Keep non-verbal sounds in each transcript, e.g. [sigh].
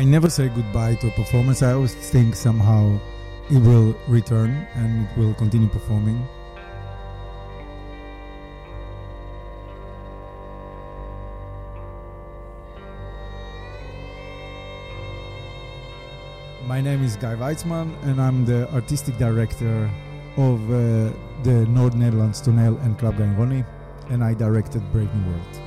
I never say goodbye to a performance. I always think somehow it will return and it will continue performing. My name is Guy Weizman and I'm the artistic director of uh, the North Netherlands Toneel and Club Roni and I directed New World.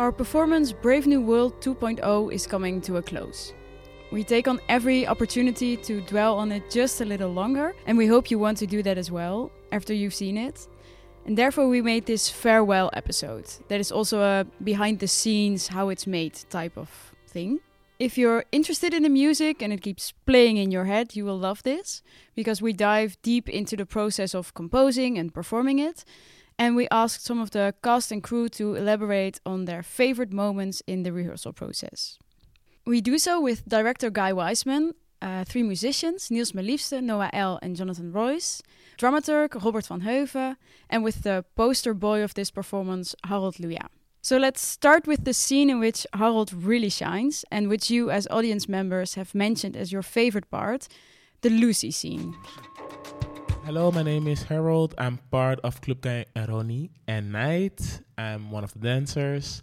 Our performance Brave New World 2.0 is coming to a close. We take on every opportunity to dwell on it just a little longer, and we hope you want to do that as well after you've seen it. And therefore, we made this farewell episode that is also a behind the scenes, how it's made type of thing. If you're interested in the music and it keeps playing in your head, you will love this because we dive deep into the process of composing and performing it and we asked some of the cast and crew to elaborate on their favorite moments in the rehearsal process. We do so with director Guy Weizman, uh, three musicians, Niels Meliefste, Noah L. and Jonathan Reus, dramaturg Robert van Heuven, and with the poster boy of this performance, Harold Luja. So let's start with the scene in which Harold really shines, and which you as audience members have mentioned as your favorite part, the Lucy scene. Hello, my name is Harold. I'm part of Club Guy Roni and NITE. I'm one of the dancers.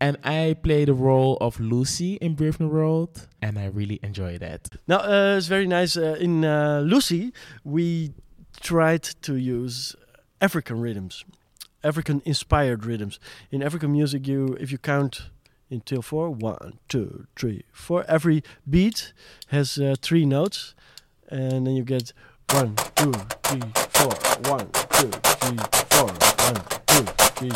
And I play the role of Lucy in Brave New World, and I really enjoy that. Now, uh, it's very nice. Uh, in uh, Lucy, we tried to use African rhythms, African inspired rhythms. In African music, you if you count until four, one, two, three, four. Every beat has uh, three notes, and then you get one, two, three, four. One, two, three, four. One, two, three.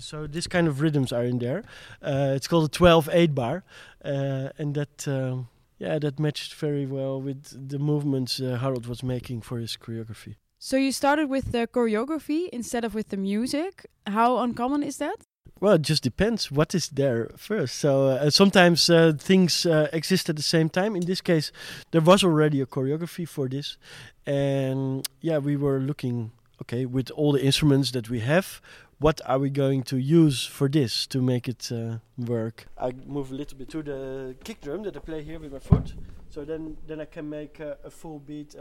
So this kind of rhythms are in there. Uh, it's called a 12-8 bar, uh, and that um, yeah that matched very well with the movements uh, Harold was making for his choreography. So you started with the choreography instead of with the music. How uncommon is that? Well, it just depends what is there first. So uh, sometimes uh, things uh, exist at the same time. In this case, there was already a choreography for this, and yeah, we were looking. Okay, with all the instruments that we have, what are we going to use for this to make it uh, work? I move a little bit to the kick drum that I play here with my foot, so then then I can make uh, a full beat.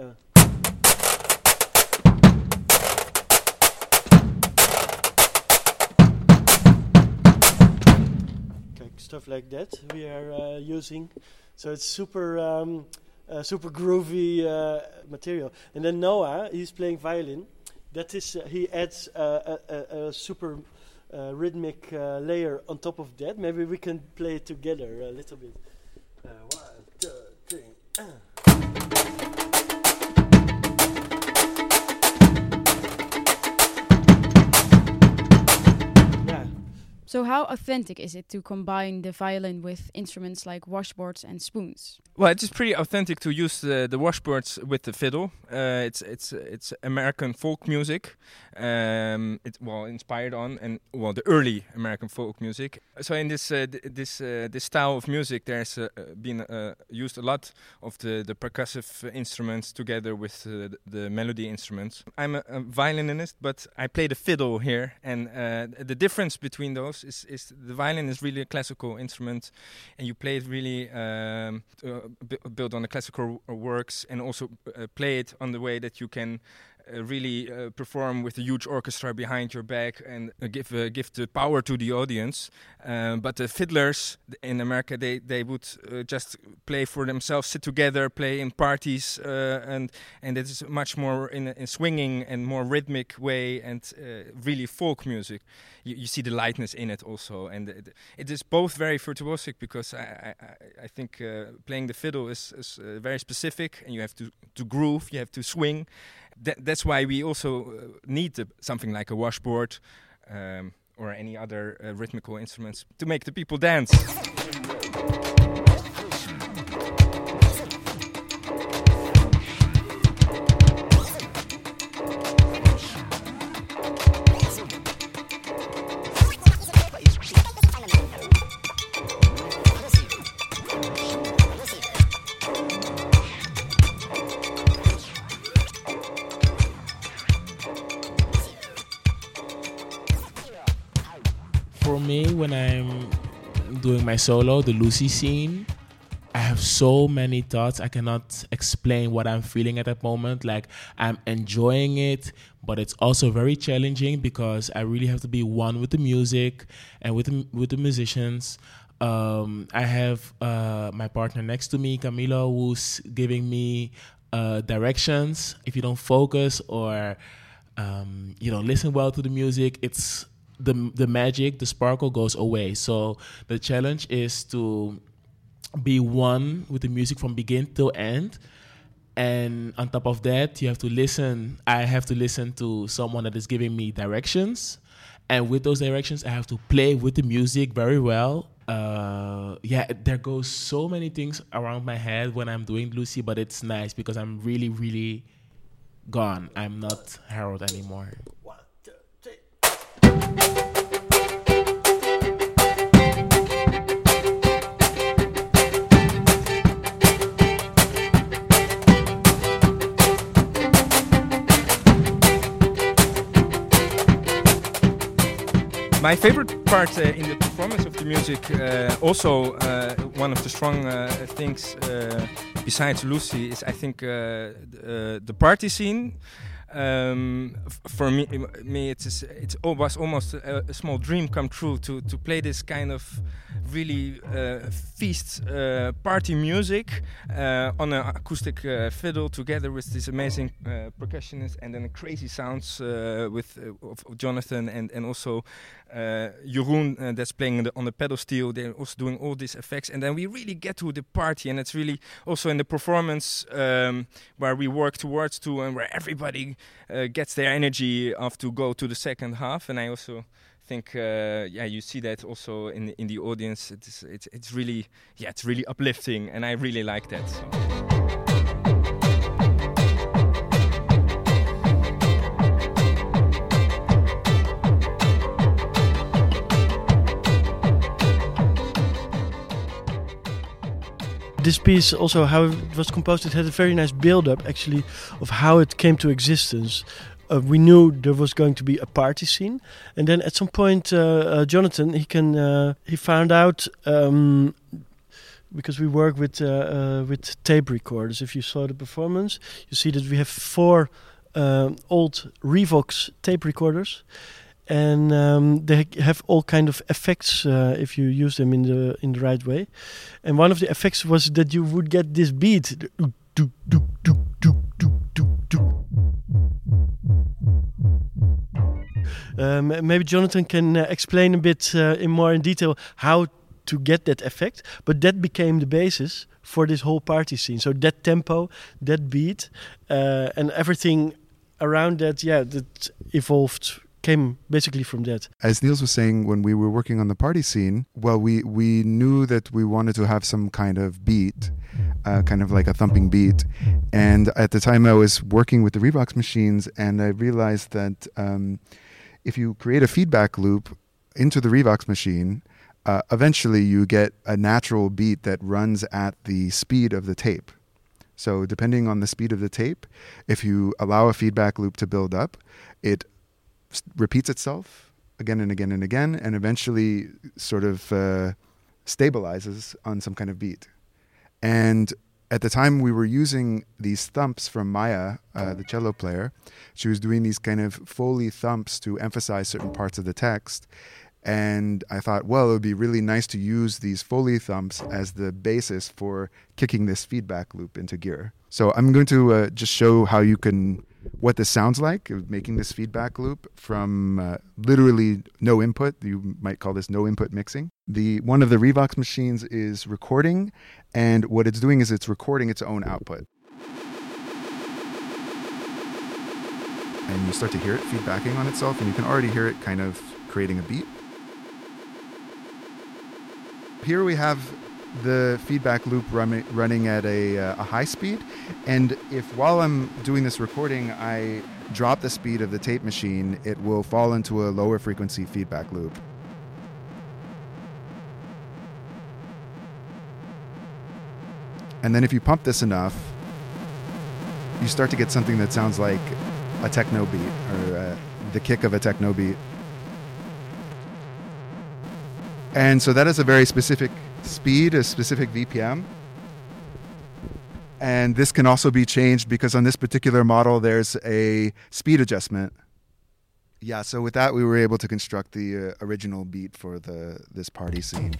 Stuff like that we are uh, using. So it's super um, uh, super groovy uh, material. And then Noah, he's playing violin. That is, he adds a, a, a, super rhythmic layer on top of that. Maybe we can play it together a little bit. one, two, three. So, how authentic is it to combine the violin with instruments like washboards and spoons? Well, it's pretty authentic to use the, the washboards with the fiddle. Uh, it's it's it's American folk music. Um, it's well inspired on and well the early American folk music. So in this uh, this uh, this style of music, there's uh, been uh, used a lot of the the percussive instruments together with uh, the, the, melody instruments. I'm a, a, violinist, but I play the fiddle here, and the difference between those is, is the violin is really a classical instrument, and you play it really um, uh, built on the classical works, and also uh, play it on the way that you can uh, really uh, perform with a huge orchestra behind your back and uh, give uh, give the power to the audience. Um, but the fiddlers in America, they they would uh, just play for themselves, sit together, play in parties, uh, and and it is much more in a in swinging and more rhythmic way and really folk music. You, you, see the lightness in it also, and it, it is both very virtuosic because I I, I think playing the fiddle is, is very specific, and you have to to groove, you have to swing that, that's why we also uh, need something like a washboard um, or any other uh, rhythmical instruments to make the people dance. When I'm doing my solo, the Lucy scene, I have so many thoughts. I cannot explain what I'm feeling at that moment. Like I'm enjoying it, but it's also very challenging because I really have to be one with the music and with the, with the musicians. Um, I have uh, my partner next to me, Camilo, who's giving me uh, directions. If you don't focus or um, you don't listen well to the music, it's the the magic, the sparkle goes away. So the challenge is to be one with the music from begin till end. And on top of that, you have to listen. I have to listen to someone that is giving me directions. And with those directions, I have to play with the music very well. Uh, yeah, there goes so many things around my head when I'm doing Lucy, but it's nice because I'm really, really gone. I'm not Harold anymore. My favorite part uh, in the performance of the music, uh, also uh, one of the strong uh, things uh, besides Lucy, is I think uh, the, the party scene. Um, for me, me it's it was almost a, a, small dream come true to to play this kind of really feast party music on an acoustic fiddle together with this amazing percussionist and then crazy sounds with of, Jonathan and and also uh, Jeroen uh, that's playing the, on the pedal steel. They're also doing all these effects, and then we really get to the party, and it's really also in the performance um, where we work towards to, and where everybody uh, gets their energy off to go to the second half. And I also think, uh, yeah, you see that also in the, in the audience. It's, it's it's really yeah, it's really uplifting, and I really like that. So. This piece also how it was composed it had a very nice build up actually of how it came to existence. Uh, we knew there was going to be a party scene and then at some point uh, uh, jonathan he can uh, he found out um, because we work with uh, uh, with tape recorders. If you saw the performance you see that we have four old revox tape recorders and um, they have all kind of effects uh, if you use them in the in the right way. And one of the effects was that you would get this beat. Um, maybe Jonathan can uh, explain a bit uh, in more in detail how to get that effect, but that became the basis for this whole party scene. So that tempo, that beat, uh, and everything around that, yeah, that evolved came basically from that. As Niels was saying, when we were working on the party scene, well, we we knew that we wanted to have some kind of beat, uh, kind of like a thumping beat. And at the time, I was working with the Revox machines, and I realized that um, if you create a feedback loop into the Revox machine, uh, eventually you get a natural beat that runs at the speed of the tape. So, depending on the speed of the tape, if you allow a feedback loop to build up, it repeats itself again and again and again, and eventually sort of uh, stabilizes on some kind of beat. And at the time we were using these thumps from Maya, uh, the cello player, she was doing these kind of Foley thumps to emphasize certain parts of the text. And I thought, well, it would be really nice to use these Foley thumps as the basis for kicking this feedback loop into gear. So I'm going to uh, just show how you can what this sounds like, making this feedback loop from uh, literally no input. You might call this no input mixing. The one of the Revox machines is recording, and what it's doing is it's recording its own output. And you start to hear it feedbacking on itself, and you can already hear it kind of creating a beat. Here we have the feedback loop run, running at a, uh, a high speed. And if while I'm doing this recording, I drop the speed of the tape machine, it will fall into a lower frequency feedback loop. And then if you pump this enough, you start to get something that sounds like a techno beat or uh, the kick of a techno beat. And so that is a very specific speed, a specific BPM. And this can also be changed because on this particular model, there's a speed adjustment. Yeah, so with that, we were able to construct the uh, original beat for the this party scene.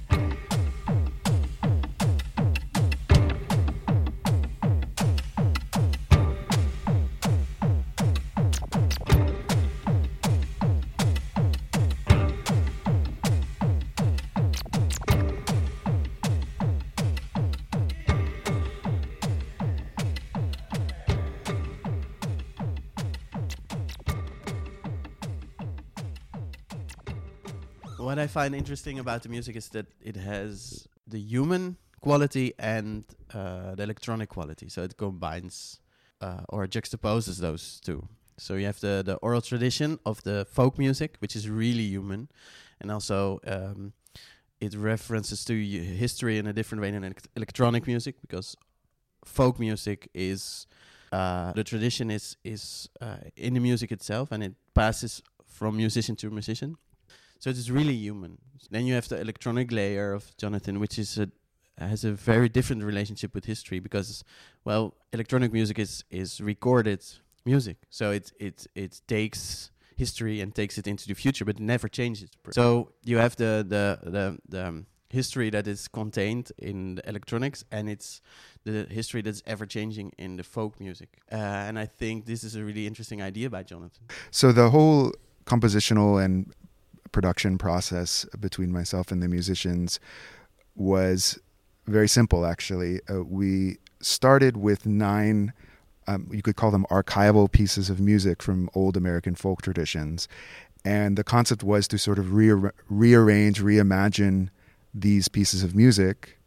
Find interesting about the music is that it has the human quality and uh, the electronic quality. So it combines uh, or juxtaposes those two. So you have the, the oral tradition of the folk music, which is really human, and also um, it references to history in a different way than elect- electronic music because folk music is uh, the tradition is is uh, in the music itself, and it passes from musician to musician. So it is really human. Then you have the electronic layer of Jonathan, which is a has a very different relationship with history because, well, electronic music is is recorded music, so it it it takes history and takes it into the future, but never changes. So you have the the the, the um, history that is contained in the electronics, and it's the history that's ever changing in the folk music. Uh, and I think this is a really interesting idea by Jonathan. So the whole compositional and production process between myself and the musicians was very simple actually. Uh, we started with nine um, you could call them archival pieces of music from old american folk traditions. And the concept was to sort of re- rearrange reimagine these pieces of music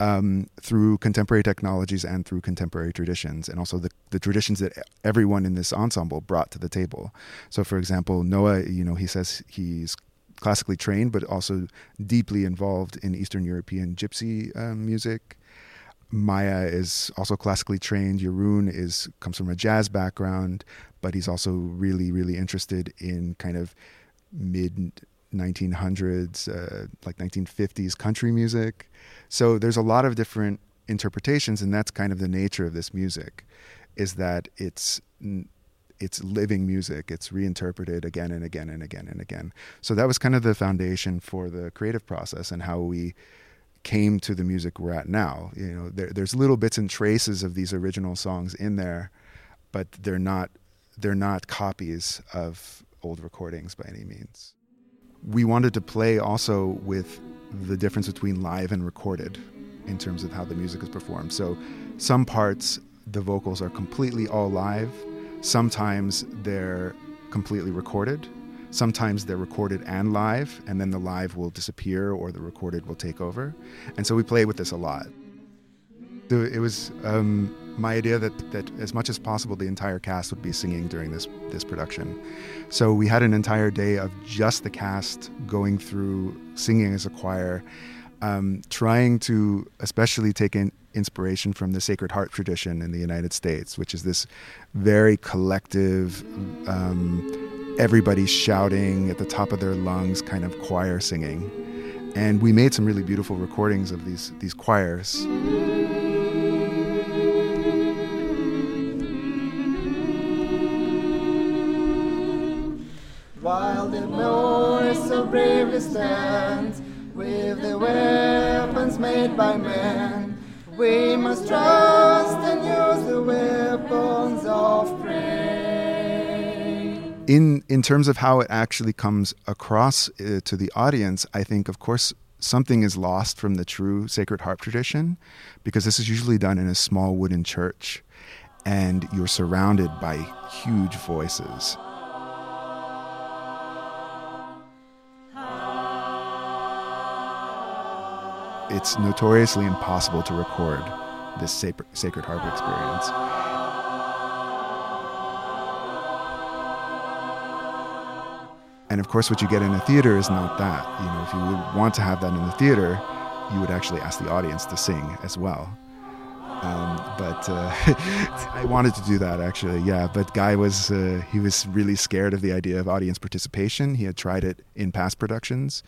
um, through contemporary technologies and through contemporary traditions, and also the, the traditions that everyone in this ensemble brought to the table. So, for example, Noah, you know, he says he's classically trained, but also deeply involved in Eastern European gypsy um, music. Maya is also classically trained. Jeroen is comes from a jazz background, but he's also really, really interested in kind of mid 1900s, uh, like 1950s country music. So there's a lot of different interpretations, and that's kind of the nature of this music, is that it's it's living music. It's reinterpreted again and again and again and again. So that was kind of the foundation for the creative process and how we came to the music we're at now. You know, there, there's little bits and traces of these original songs in there, but they're not they're not copies of old recordings by any means. We wanted to play also with the difference between live and recorded in terms of how the music is performed. So some parts the vocals are completely all live Sometimes they're completely recorded. Sometimes they're recorded and live, and then the live will disappear or the recorded will take over. And so we play with this a lot. It was um, my idea that, that as much as possible, the entire cast would be singing during this, this production. So we had an entire day of just the cast going through singing as a choir, um, trying to especially take in, inspiration from the Sacred Harp tradition in the United States, which is this very collective, um, everybody shouting at the top of their lungs kind of choir singing. And we made some really beautiful recordings of these, these choirs. The Moors so bravely stand with the weapons made by men we must trust and use the weapons of prayer. In in terms of how it actually comes across uh, to the audience, I think, of course, something is lost from the true Sacred Harp tradition, because this is usually done in a small wooden church, and you're surrounded by huge voices. It's notoriously impossible to record this sacred, harp experience. And of course, what you get in a theater is not that. You know, if you would want to have that in the theater, you would actually ask the audience to sing as well. Um, but uh, [laughs] I wanted to do that actually, yeah. But Guy was uh, he was really scared of the idea of audience participation. He had tried it in past productions,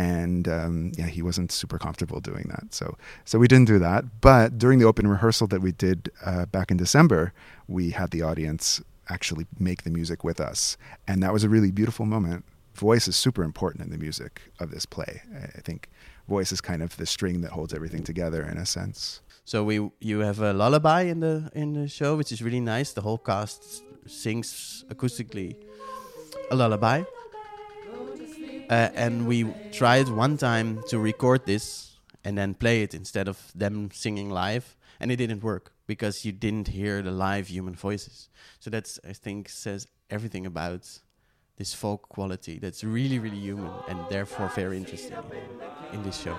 and um, yeah, he wasn't super comfortable doing that. So so we didn't do that. But during the open rehearsal that we did uh, back in December, we had the audience actually make the music with us, and that was a really beautiful moment. Voice is super important in the music of this play. I think voice is kind of the string that holds everything together in a sense. So we you have a lullaby in the in the show, which is really nice. The whole cast sings acoustically a lullaby. Uh, and we tried one time to record this and then play it instead of them singing live, and it didn't work because you didn't hear the live human voices. So that's I think says everything about this folk quality that's really really human and therefore very interesting in, in this show.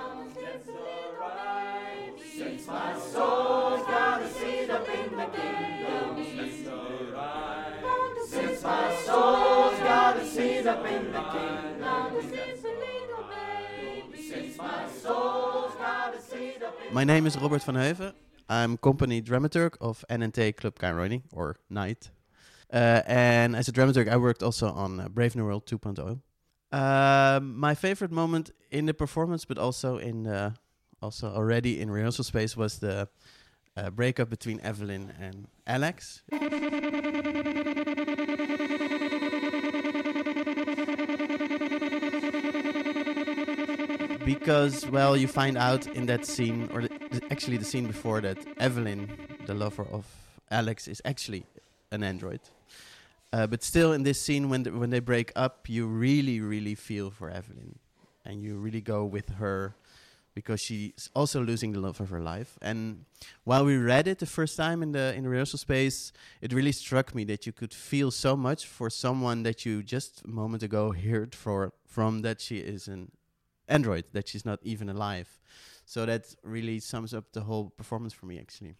My name is Robert van Heuven. I'm company dramaturg of NNT Club Caironi, or NITE. Uh, and as a dramaturg, I worked also on uh, Brave New World 2.0. Um, my favorite moment in the performance, but also in uh, also already in rehearsal space, was the uh, breakup between Evelyn and Alex. Because well you find out in that scene or actually the scene before that evelyn the lover of alex is actually an android. Uh, but still in this scene when when they break up you really really feel for evelyn. And you really go with her because she's also losing the love of her life. And while we read it the first time in the in the rehearsal space it really struck me that you could feel so much for someone that you just a moment ago heard for from that she is an android that she's not even alive. So that really sums up the whole performance for me actually.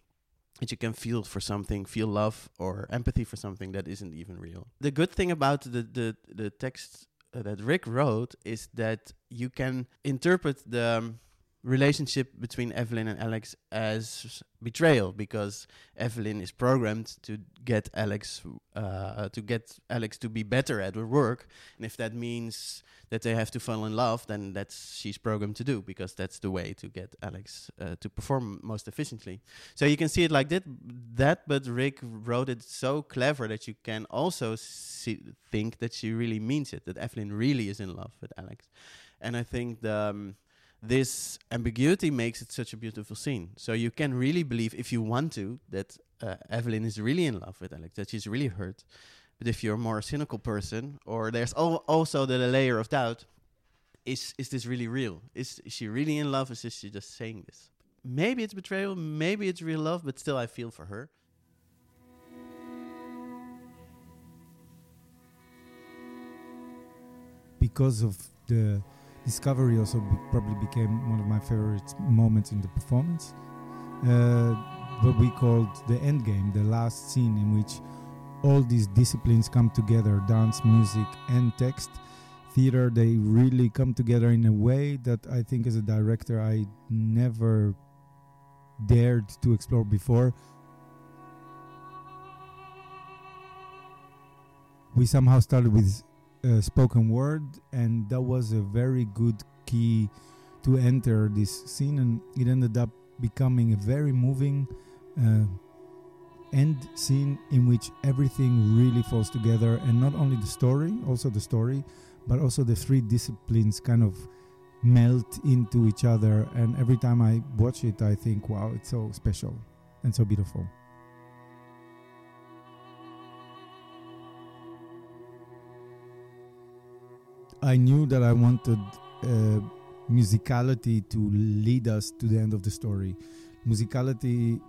That you can feel for something feel love or empathy for something that isn't even real. The good thing about the the, the text uh, that rick wrote is that you can interpret the um, relationship between Evelyn and Alex as betrayal because Evelyn is programmed to get Alex uh, to get Alex to be better at her work, and if that means that they have to fall in love, then that's she's programmed to do because that's the way to get Alex uh, to perform most efficiently. So you can see it like that, that, but Rick wrote it so clever that you can also see, think that she really means it, that Evelyn really is in love with Alex, and I think the um, this ambiguity makes it such a beautiful scene. So you can really believe, if you want to, that uh, Evelyn is really in love with Alex, that she's really hurt. But if you're a more cynical person, or there's al also the layer of doubt, is is this really real? Is, is she really in love? Is she just saying this? Maybe it's betrayal, maybe it's real love, but still I feel for her. Because of the Discovery also be probably became one of my favorite moments in the performance. Uh, what we called the end game, the last scene in which all these disciplines come together dance, music, and text. Theater, they really come together in a way that I think as a director I never dared to explore before. We somehow started with uh, spoken word, and that was a very good key to enter this scene, and it ended up becoming a very moving uh, end scene in which everything really falls together, and not only the story, also the story, but also the three disciplines kind of melt into each other. And every time I watch it, I think, wow, it's so special and so beautiful. I knew that I wanted uh, musicality to lead us to the end of the story. Musicality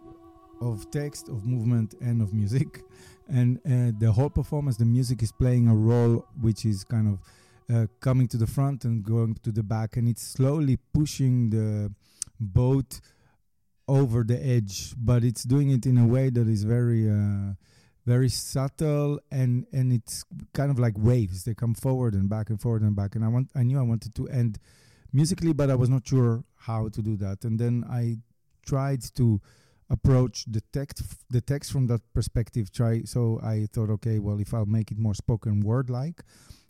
of text, of movement, and of music. [laughs] And uh, the whole performance, the music is playing a role which is kind of uh, coming to the front and going to the back, and it's slowly pushing the boat over the edge, but it's doing it in a way that is very uh, very subtle and and it's kind of like waves. They come forward and back and forward and back. And i want i knew i wanted to end musically but i was not sure how to do that. And then i tried to approach the text the text from that perspective try so i thought okay well if i'll make it more spoken word like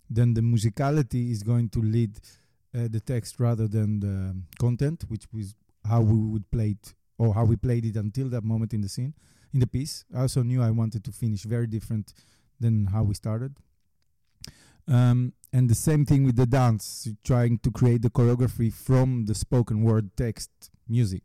then the musicality is going to lead uh, the text rather than the content, which was how we would play it or how we played it until that moment in the scene, in the piece. I also knew I wanted to finish very different than how we started. Um, and the same thing with the dance, trying to create the choreography from the spoken word text music.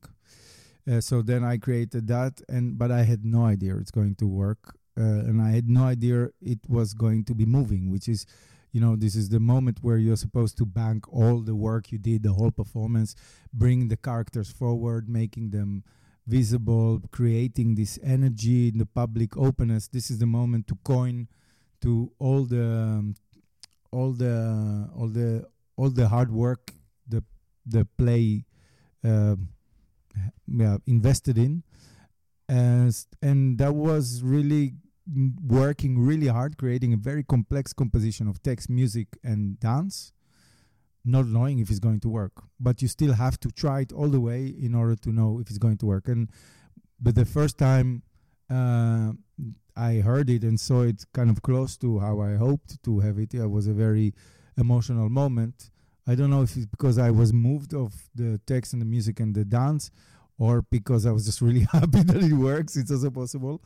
Uh, so then I created that, and but I had no idea it's going to work, uh, and I had no idea it was going to be moving, which is, you know, this is the moment where you're supposed to bank all the work you did, the whole performance, bring the characters forward, making them visible, creating this energy in the public openness. This is the moment to coin to all the um, all the all the all the hard work the the play uh, yeah, invested in and and that was really working really hard creating a very complex composition of text music and dance not knowing if it's going to work but you still have to try it all the way in order to know if it's going to work and but the first time uh, I heard it and saw it kind of close to how I hoped to have it. It was a very emotional moment. I don't know if it's because I was moved of the text and the music and the dance, or because I was just really [laughs] happy that it works. It's also possible,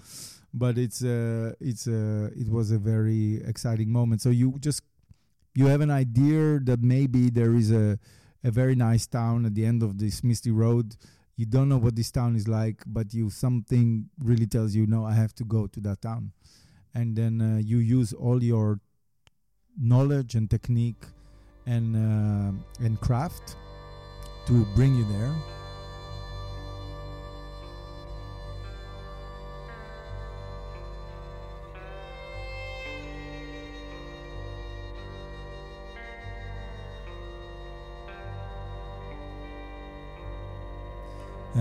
but it's uh, it's uh, it was a very exciting moment. So you just you have an idea that maybe there is a a very nice town at the end of this misty road you don't know what this town is like, but you something really tells you, no, I have to go to that town, and then uh, you use all your knowledge and technique and uh, and craft to bring you there.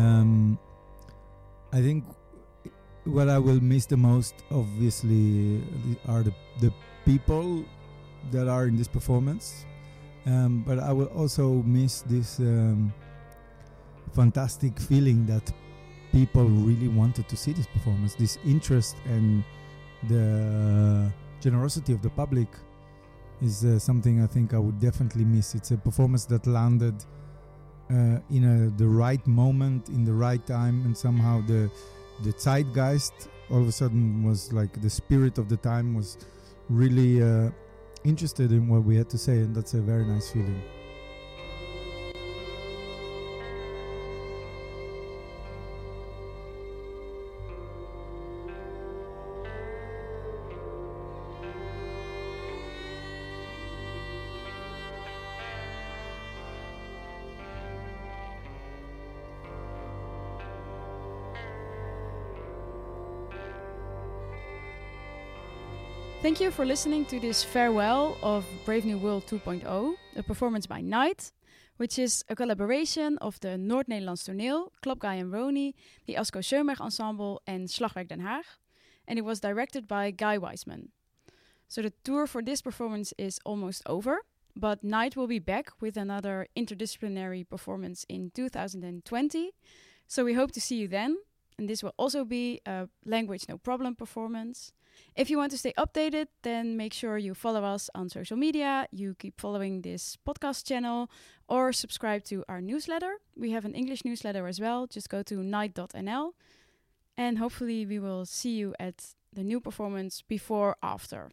Um, I think what I will miss the most, obviously, are the, the people that are in this performance. Um, but I will also miss this um, fantastic feeling that people really wanted to see this performance, this interest and the generosity of the public is uh, something I think I would definitely miss. It's a performance that landed uh, in a, the right moment, in the right time, and somehow the the zeitgeist all of a sudden was like the spirit of the time was really uh, interested in what we had to say, and that's a very nice feeling. For listening to this farewell of Brave New World 2.0, a performance by NITE, which is a collaboration of the Noord-Nederlands Toneel, Club Guy and Roni, the Asko Schoenberg Ensemble, and Slagwerk Den Haag. And it was directed by Guy Weizman. So the tour for this performance is almost over, but NITE will be back with another interdisciplinary performance in 2020. So we hope to see you then. And this will also be a Language No Problem performance. If you want to stay updated, then make sure you follow us on social media, you keep following this podcast channel, or subscribe to our newsletter. We have an English newsletter as well. Just go to nite.nl. And hopefully, we will see you at the new performance before after.